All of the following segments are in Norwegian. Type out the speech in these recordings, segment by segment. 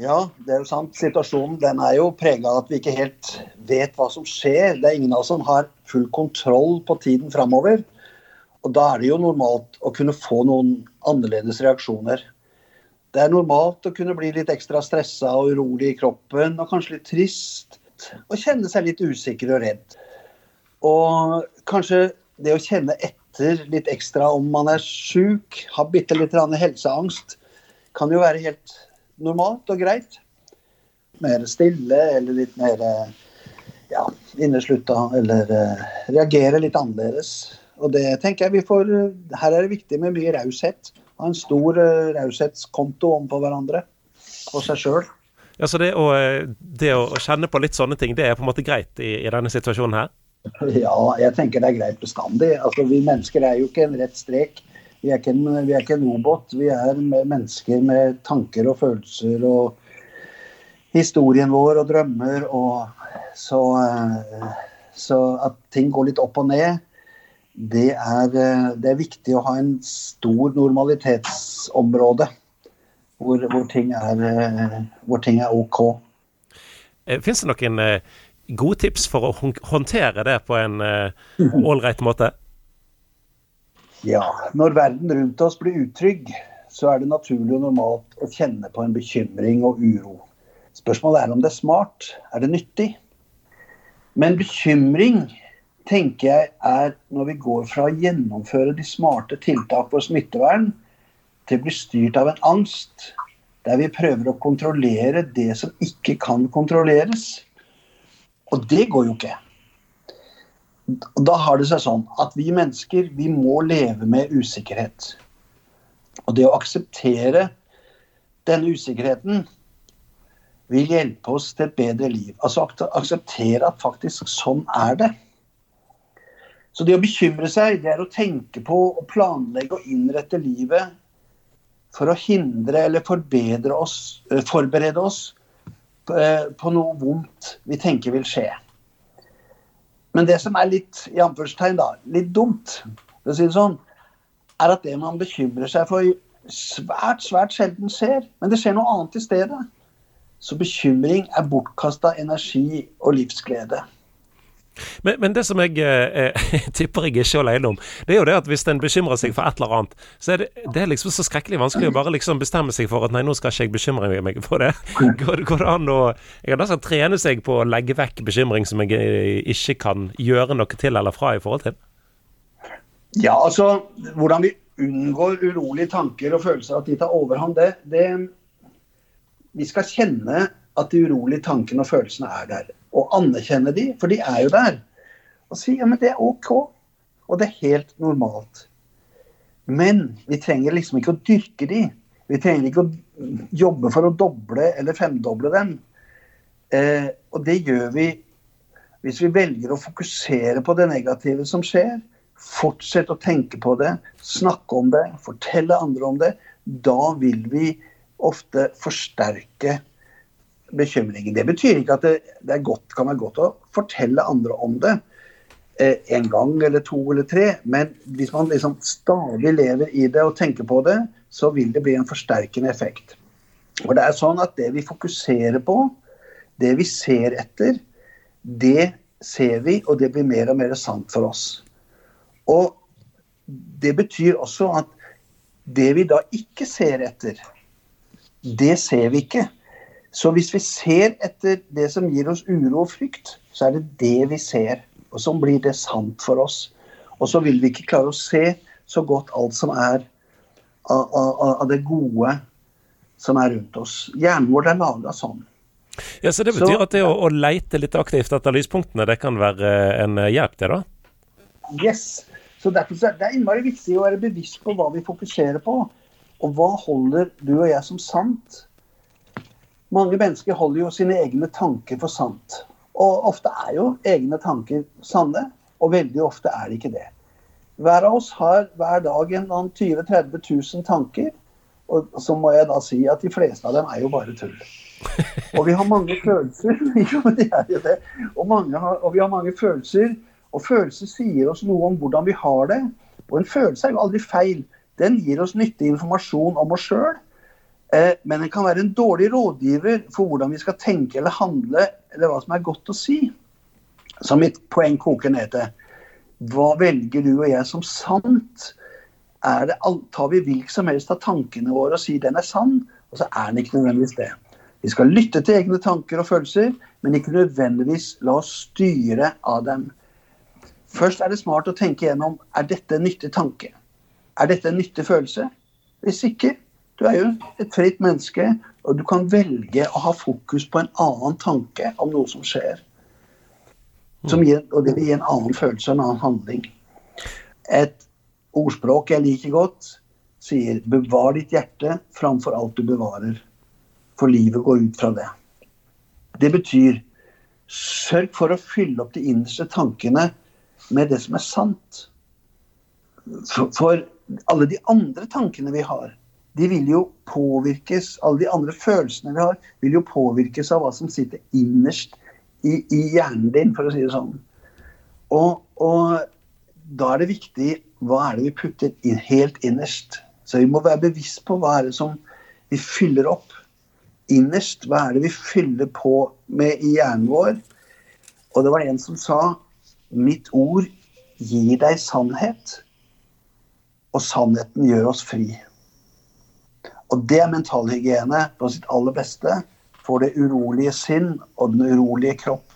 Ja, det er jo sant. Situasjonen den er jo prega av at vi ikke helt vet hva som skjer. Det er ingen av oss som har full kontroll på tiden framover. Og da er det jo normalt å kunne få noen annerledes reaksjoner. Det er normalt å kunne bli litt ekstra stressa og urolig i kroppen, og kanskje litt trist. Og kjenne seg litt usikker og redd. Og kanskje det å kjenne etter litt ekstra om man er sjuk, har bitte litt helseangst, kan jo være helt normalt og greit. Mer stille eller litt mer ja, inneslutta eller uh, reagere litt annerledes. Og det tenker jeg vi får Her er det viktig med mye raushet. Ha en stor uh, raushetskonto overfor hverandre og seg sjøl. Ja, så det å, eh, det å, kjenne på litt sånne ting, det er på en måte greit i, i denne situasjonen her? Ja, jeg tenker det er greit bestandig. Altså, Vi mennesker er jo ikke en rett strek. Vi er, en, vi er ikke en robot. Vi er mennesker med tanker og følelser og historien vår og drømmer. Og så, eh, så at ting går litt opp og ned, det er, eh, det er viktig å ha en stor normalitetsområde hvor, hvor, ting, er, eh, hvor ting er OK. Fins det noen gode tips for å håndtere det på en ålreit måte? Ja, når verden rundt oss blir utrygg, så er det naturlig og normalt å kjenne på en bekymring og uro. Spørsmålet er om det er smart. Er det nyttig? Men bekymring tenker jeg er når vi går fra å gjennomføre de smarte tiltak for smittevern, til å bli styrt av en angst, der vi prøver å kontrollere det som ikke kan kontrolleres. Og det går jo ikke da har det seg sånn at vi mennesker vi må leve med usikkerhet. Og det å akseptere denne usikkerheten vil hjelpe oss til et bedre liv. Altså akseptere at faktisk sånn er det. Så det å bekymre seg, det er å tenke på å planlegge og innrette livet for å hindre eller oss, eh, forberede oss eh, på noe vondt vi tenker vil skje. Men det som er litt i da, litt dumt, for å si det sånn, er at det man bekymrer seg for, svært, svært sjelden skjer. Men det skjer noe annet i stedet. Så bekymring er bortkasta energi og livsglede. Men, men, det som jeg eh, tipper jeg ikke er alene om, det er jo det at hvis en bekymrer seg for et eller annet, så er det, det er liksom så skrekkelig vanskelig å bare liksom bestemme seg for at nei, nå skal ikke jeg bekymre meg for det. Går, går det an å Jeg kan nesten trene seg på å legge vekk bekymring som jeg eh, ikke kan gjøre noe til eller fra i forhold til? Ja, altså hvordan vi unngår urolige tanker og følelser at de tar overhånd, det, det Vi skal kjenne at de urolige tankene og følelsene er der anerkjenne de, for de er jo der. Og si ja, men det er OK. Og det er helt normalt. Men vi trenger liksom ikke å dyrke de. Vi trenger ikke å jobbe for å doble eller femdoble dem. Eh, og det gjør vi hvis vi velger å fokusere på det negative som skjer. Fortsette å tenke på det, snakke om det, fortelle andre om det. Da vil vi ofte forsterke bekymringen. Det betyr ikke at det, det godt, kan være godt å fortelle andre om det eh, en gang eller to eller tre, men hvis man liksom stadig lever i det og tenker på det, så vil det bli en forsterkende effekt. Og det er sånn at Det vi fokuserer på, det vi ser etter, det ser vi, og det blir mer og mer sant for oss. Og Det betyr også at det vi da ikke ser etter, det ser vi ikke. Så hvis vi ser etter det som gir oss uro og frykt, så er det det vi ser. Og så blir det sant for oss. Og så vil vi ikke klare å se så godt alt som er av, av, av det gode som er rundt oss. Hjernen vår er laga sånn. Ja, Så det betyr så, at det å, å, leite litt aktivt etter lyspunktene, det kan være en hjelp, det da? Yes. Så derfor er det innmari viktig å være bevisst på hva vi fokuserer på. Og hva holder du og jeg som sant? Mange mennesker holder jo sine egne tanker for sant. Og ofte er jo egne tanker sanne, og veldig ofte er det ikke det. Hver av oss har hver dag en 20 30 000 tanker. Og så må jeg da si at de fleste av dem er jo bare tull. Og vi har mange følelser. jo, det er jo det. Og, har, og vi har mange følelser. Og følelser sier oss noe om hvordan vi har det. Og en følelse er jo aldri feil. Den gir oss nyttig informasjon om oss sjøl. Eh, men den kan være en dårlig rådgiver for hvordan vi skal tenke eller handle, eller hva som er godt å si. Så mitt poeng koker ned til hva velger du og jeg som sant? Det, tar vi hvilken som helst av tankene våre og sier den er sann, og så er den ikke nødvendigvis det. Vi skal lytte til egne tanker og følelser, men ikke nødvendigvis la oss styre av dem. Først er det smart å tenke gjennom er dette en nyttig tanke. Er dette en nyttig følelse? Hvis ikke, du er jo et fritt menneske, og du kan velge å ha fokus på en annen tanke om noe som skjer. Som gir, og det vil gi en annen følelse og en annen handling. Et ordspråk jeg liker godt, sier 'bevar ditt hjerte framfor alt du bevarer'. For livet går ut fra det. Det betyr sørg for å fylle opp de innerste tankene med det som er sant. For, for alle de andre tankene vi har, de vil jo påvirkes Alle de andre følelsene vi har, vil jo påvirkes av hva som sitter innerst i, i hjernen din, for å si det sånn. Og, og, da er det viktig hva er det vi putter inn helt innerst. Så vi må være bevisst på hva er det som vi fyller opp innerst. Hva er det vi fyller på med i hjernen vår? Og det var en som sa mitt ord gir deg sannhet, og sannheten gjør oss fri. Og det er mentalhygiene på sitt aller beste for det urolige sinn og den urolige kropp.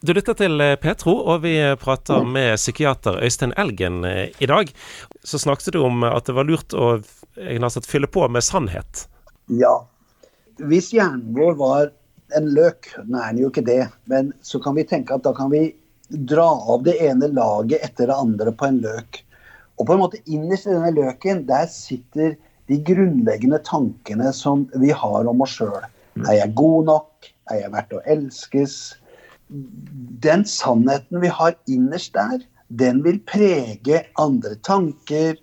Du lytter til eh, Petro, og vi prater med psykiater Øystein Elgen eh, i dag. Så snakket du om at det var lurt å sagt, fylle på med sannhet. Ja. Hvis hjernen vår var en løk, nå er den jo ikke det, men så kan vi tenke at da kan vi dra av det ene laget etter det andre på en løk. Og på en måte innerst i denne løken, der sitter de grunnleggende tankene som vi har om oss sjøl. Er jeg god nok? Er jeg verdt å elskes? Den sannheten vi har innerst der, den vil prege andre tanker,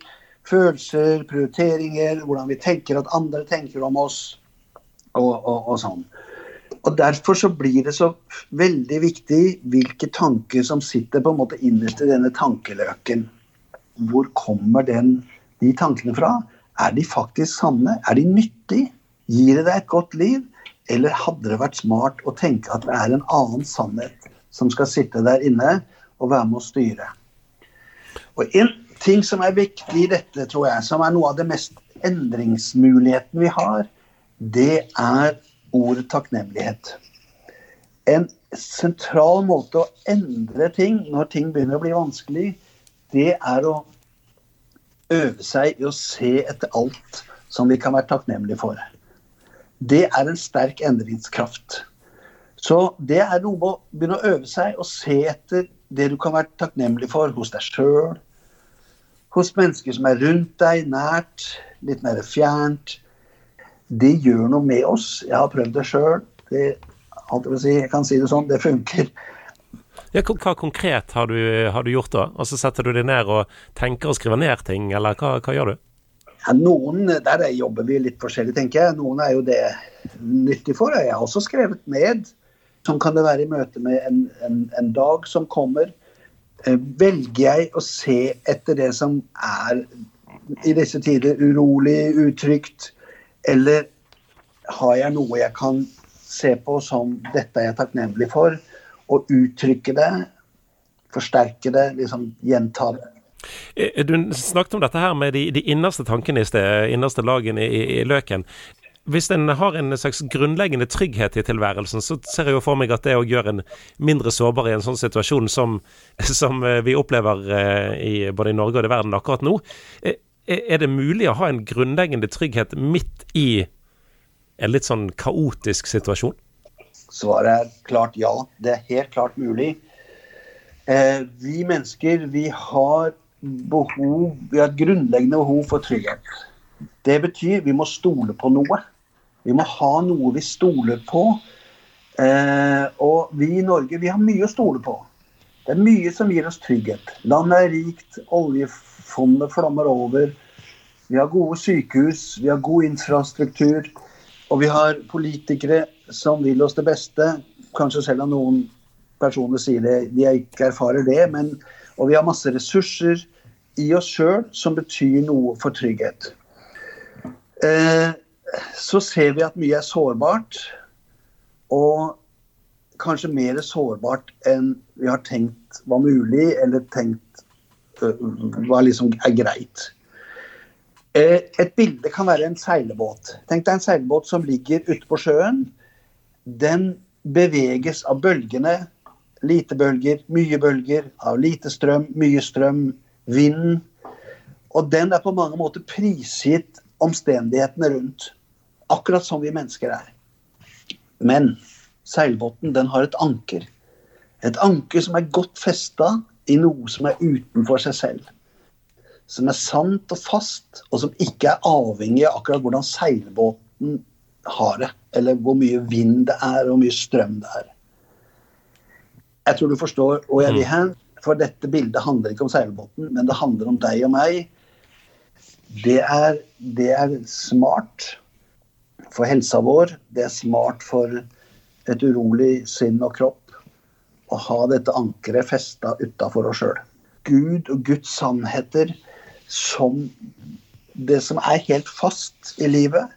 følelser, prioriteringer, hvordan vi tenker at andre tenker om oss, og, og, og sånn. Og Derfor så blir det så veldig viktig hvilke tanker som sitter på en måte innerst i denne tankeløken. Hvor kommer den, de tankene fra? Er de faktisk sanne? Er de nyttige? Gir det deg et godt liv? Eller hadde det vært smart å tenke at det er en annen sannhet som skal sitte der inne og være med å styre? Og En ting som er viktig i dette, tror jeg, som er noe av det mest endringsmuligheten vi har, det er ordet takknemlighet. En sentral måte å endre ting når ting begynner å bli vanskelig, det er å øve seg i å se etter alt som vi kan være takknemlige for. Det er en sterk endringskraft. Så det er noe med å begynne å øve seg og se etter det du kan være takknemlig for hos deg sjøl, hos mennesker som er rundt deg, nært, litt mer fjernt. Det gjør noe med oss. Jeg har prøvd det sjøl. Jeg kan si det sånn, det funker. Ja, hva konkret har du, har du, gjort da? Og så Setter du deg ned og tenker og skriver ned ting, eller hva, hva gjør du? Ja, noen, Der jobber vi litt forskjellig, tenker jeg. Noen er jo det nyttig for. Jeg har også skrevet ned. Sånn kan det være i møte med en, en, en dag som kommer. Eh, velger jeg å se etter det som er i disse tider urolig, utrygt, eller har jeg noe jeg kan se på som dette er jeg takknemlig for? Å uttrykke det, forsterke det, liksom gjenta det. Eh, du snakket om dette her med de, de innerste tankene i sted, innerste lagene i, i, løken. Hvis en har en slags grunnleggende trygghet i tilværelsen, så ser jeg jo for meg at det òg gjør en mindre sårbar i en sånn situasjon som, som eh, vi opplever eh, i, både i Norge og i verden akkurat nå. Er det mulig å ha en grunnleggende trygghet midt i en litt sånn kaotisk situasjon? Svaret er klart ja. Det er helt klart mulig. Eh, vi mennesker vi har behov, vi har et grunnleggende behov for trygghet. Det betyr vi må stole på noe. Vi må ha noe vi stoler på. Eh, og vi i Norge vi har mye å stole på. Det er mye som gir oss trygghet. Landet er rikt, oljefondet flommer over. Vi har gode sykehus, vi har god infrastruktur. Og vi har politikere som vil oss det beste, kanskje selv om noen personer sier det, de ikke erfarer det. Men, og vi har masse ressurser i oss sjøl som betyr noe for trygghet. Eh, så ser vi at mye er sårbart. Og kanskje mer sårbart enn vi har tenkt var mulig, eller tenkt uh, hva liksom er greit. Uh, et bilde kan være en seilbåt. Tenk deg en seilbåt som ligger ute på sjøen. Den beveges av bølgene. Lite bølger, mye bølger. Av lite strøm, mye strøm, vind. Og den er på mange måter prisgitt omstendighetene rundt. Akkurat som vi mennesker er. Men seilbåten den har et anker. Et anker som er godt festa i noe som er utenfor seg selv. Som er sant og fast, og som ikke er avhengig av akkurat hvordan seilbåten har det. Eller hvor mye vind det er, og hvor mye strøm det er. Jeg tror du forstår hvor jeg vil mm. hen. For dette bildet handler ikke om seilbåten, men det handler om deg og meg. Det er, det er smart for helsa vår. Det er smart for et urolig sinn og kropp å ha dette ankeret festa utafor oss sjøl. Gud og Guds sannheter som det som er helt fast i livet.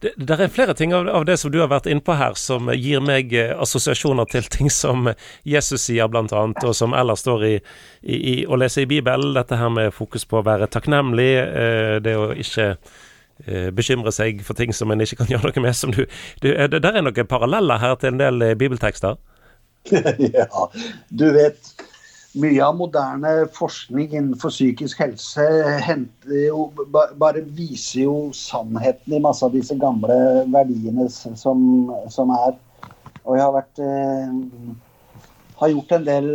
Det, det er flere ting av, av, det som du har vært innpå her, som gir meg eh, assosiasjoner til ting som Jesus sier, annet, og som ellers står i, i, i å lese i Bibelen. Dette her med fokus på å være takknemlig, eh, det å ikke Eh, bekymre seg for ting som en ikke kan gjøre noe med. Som du, du, det der er noen paralleller her til en del bibeltekster? ja, du vet mye av moderne forskning innenfor psykisk helse jo, bare viser jo sannheten i masse av disse gamle verdiene som, som er. Og jeg har vært har gjort en del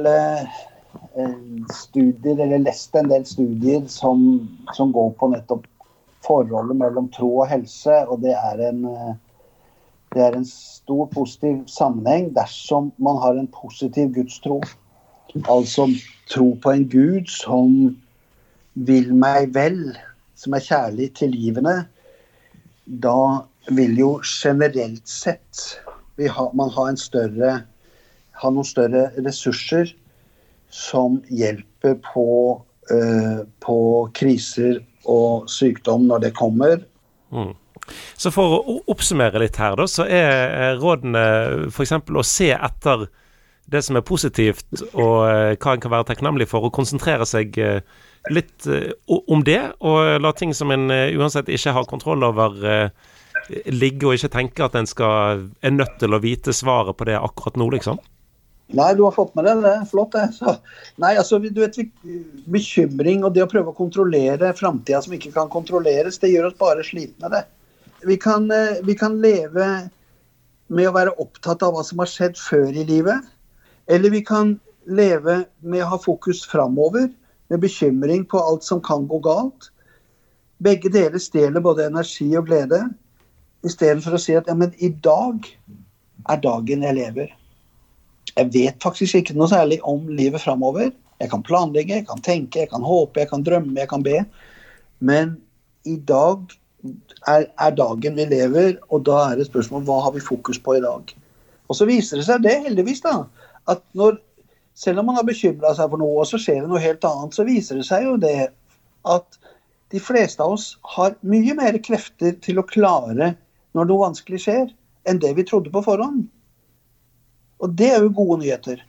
studier, eller lest en del studier som, som går på nettopp forholdet mellom tro og helse. Og det er en, eh, det er en stor positiv sammenheng dersom man har en positiv gudstro. Altså tro på en gud som vil meg vel, som er kjærlig tilgivende. Da vil jo generelt sett ha, man ha, større, ha noen større ressurser som hjelper på, uh, på kriser og sykdom når det kommer. Mm. Så for å oppsummere litt her, da, så er rådene f.eks. å se etter det som er positivt, og eh, hva en kan være takknemlig for, og konsentrere seg eh, litt eh, om det. Og la ting som en uansett ikke har kontroll over, ligge, og ikke tenke at en skal, er nødt til å vite svaret på det akkurat nå, liksom. Nei, du har fått med deg det. Flott, det. Så, nei, altså, du vet, Bekymring og det å prøve å kontrollere framtida som ikke kan kontrolleres, det gjør oss bare slitne. det. Vi vi kan leve med å være opptatt av hva som har skjedd før i livet. Eller vi kan leve med å ha fokus framover, med bekymring på alt som kan gå galt. Begge deler stjeler både energi og glede, istedenfor å si at ja, men i dag er dagen jeg lever. Jeg vet faktisk ikke noe særlig om livet framover. Jeg kan planlegge, jeg kan tenke, jeg kan håpe, jeg kan drømme, jeg kan be. Men i dag er, er dagen vi lever, og da er det et spørsmål hva har vi fokus på i dag. Og så viser det seg det, heldigvis, da, at når, selv om man har bekymra seg for noe, og så skjer det noe helt annet, så viser det seg jo det at de fleste av oss har mye mer krefter til å klare når noe vanskelig skjer, enn det vi trodde på forhånd. Og det er jo gode nyheter.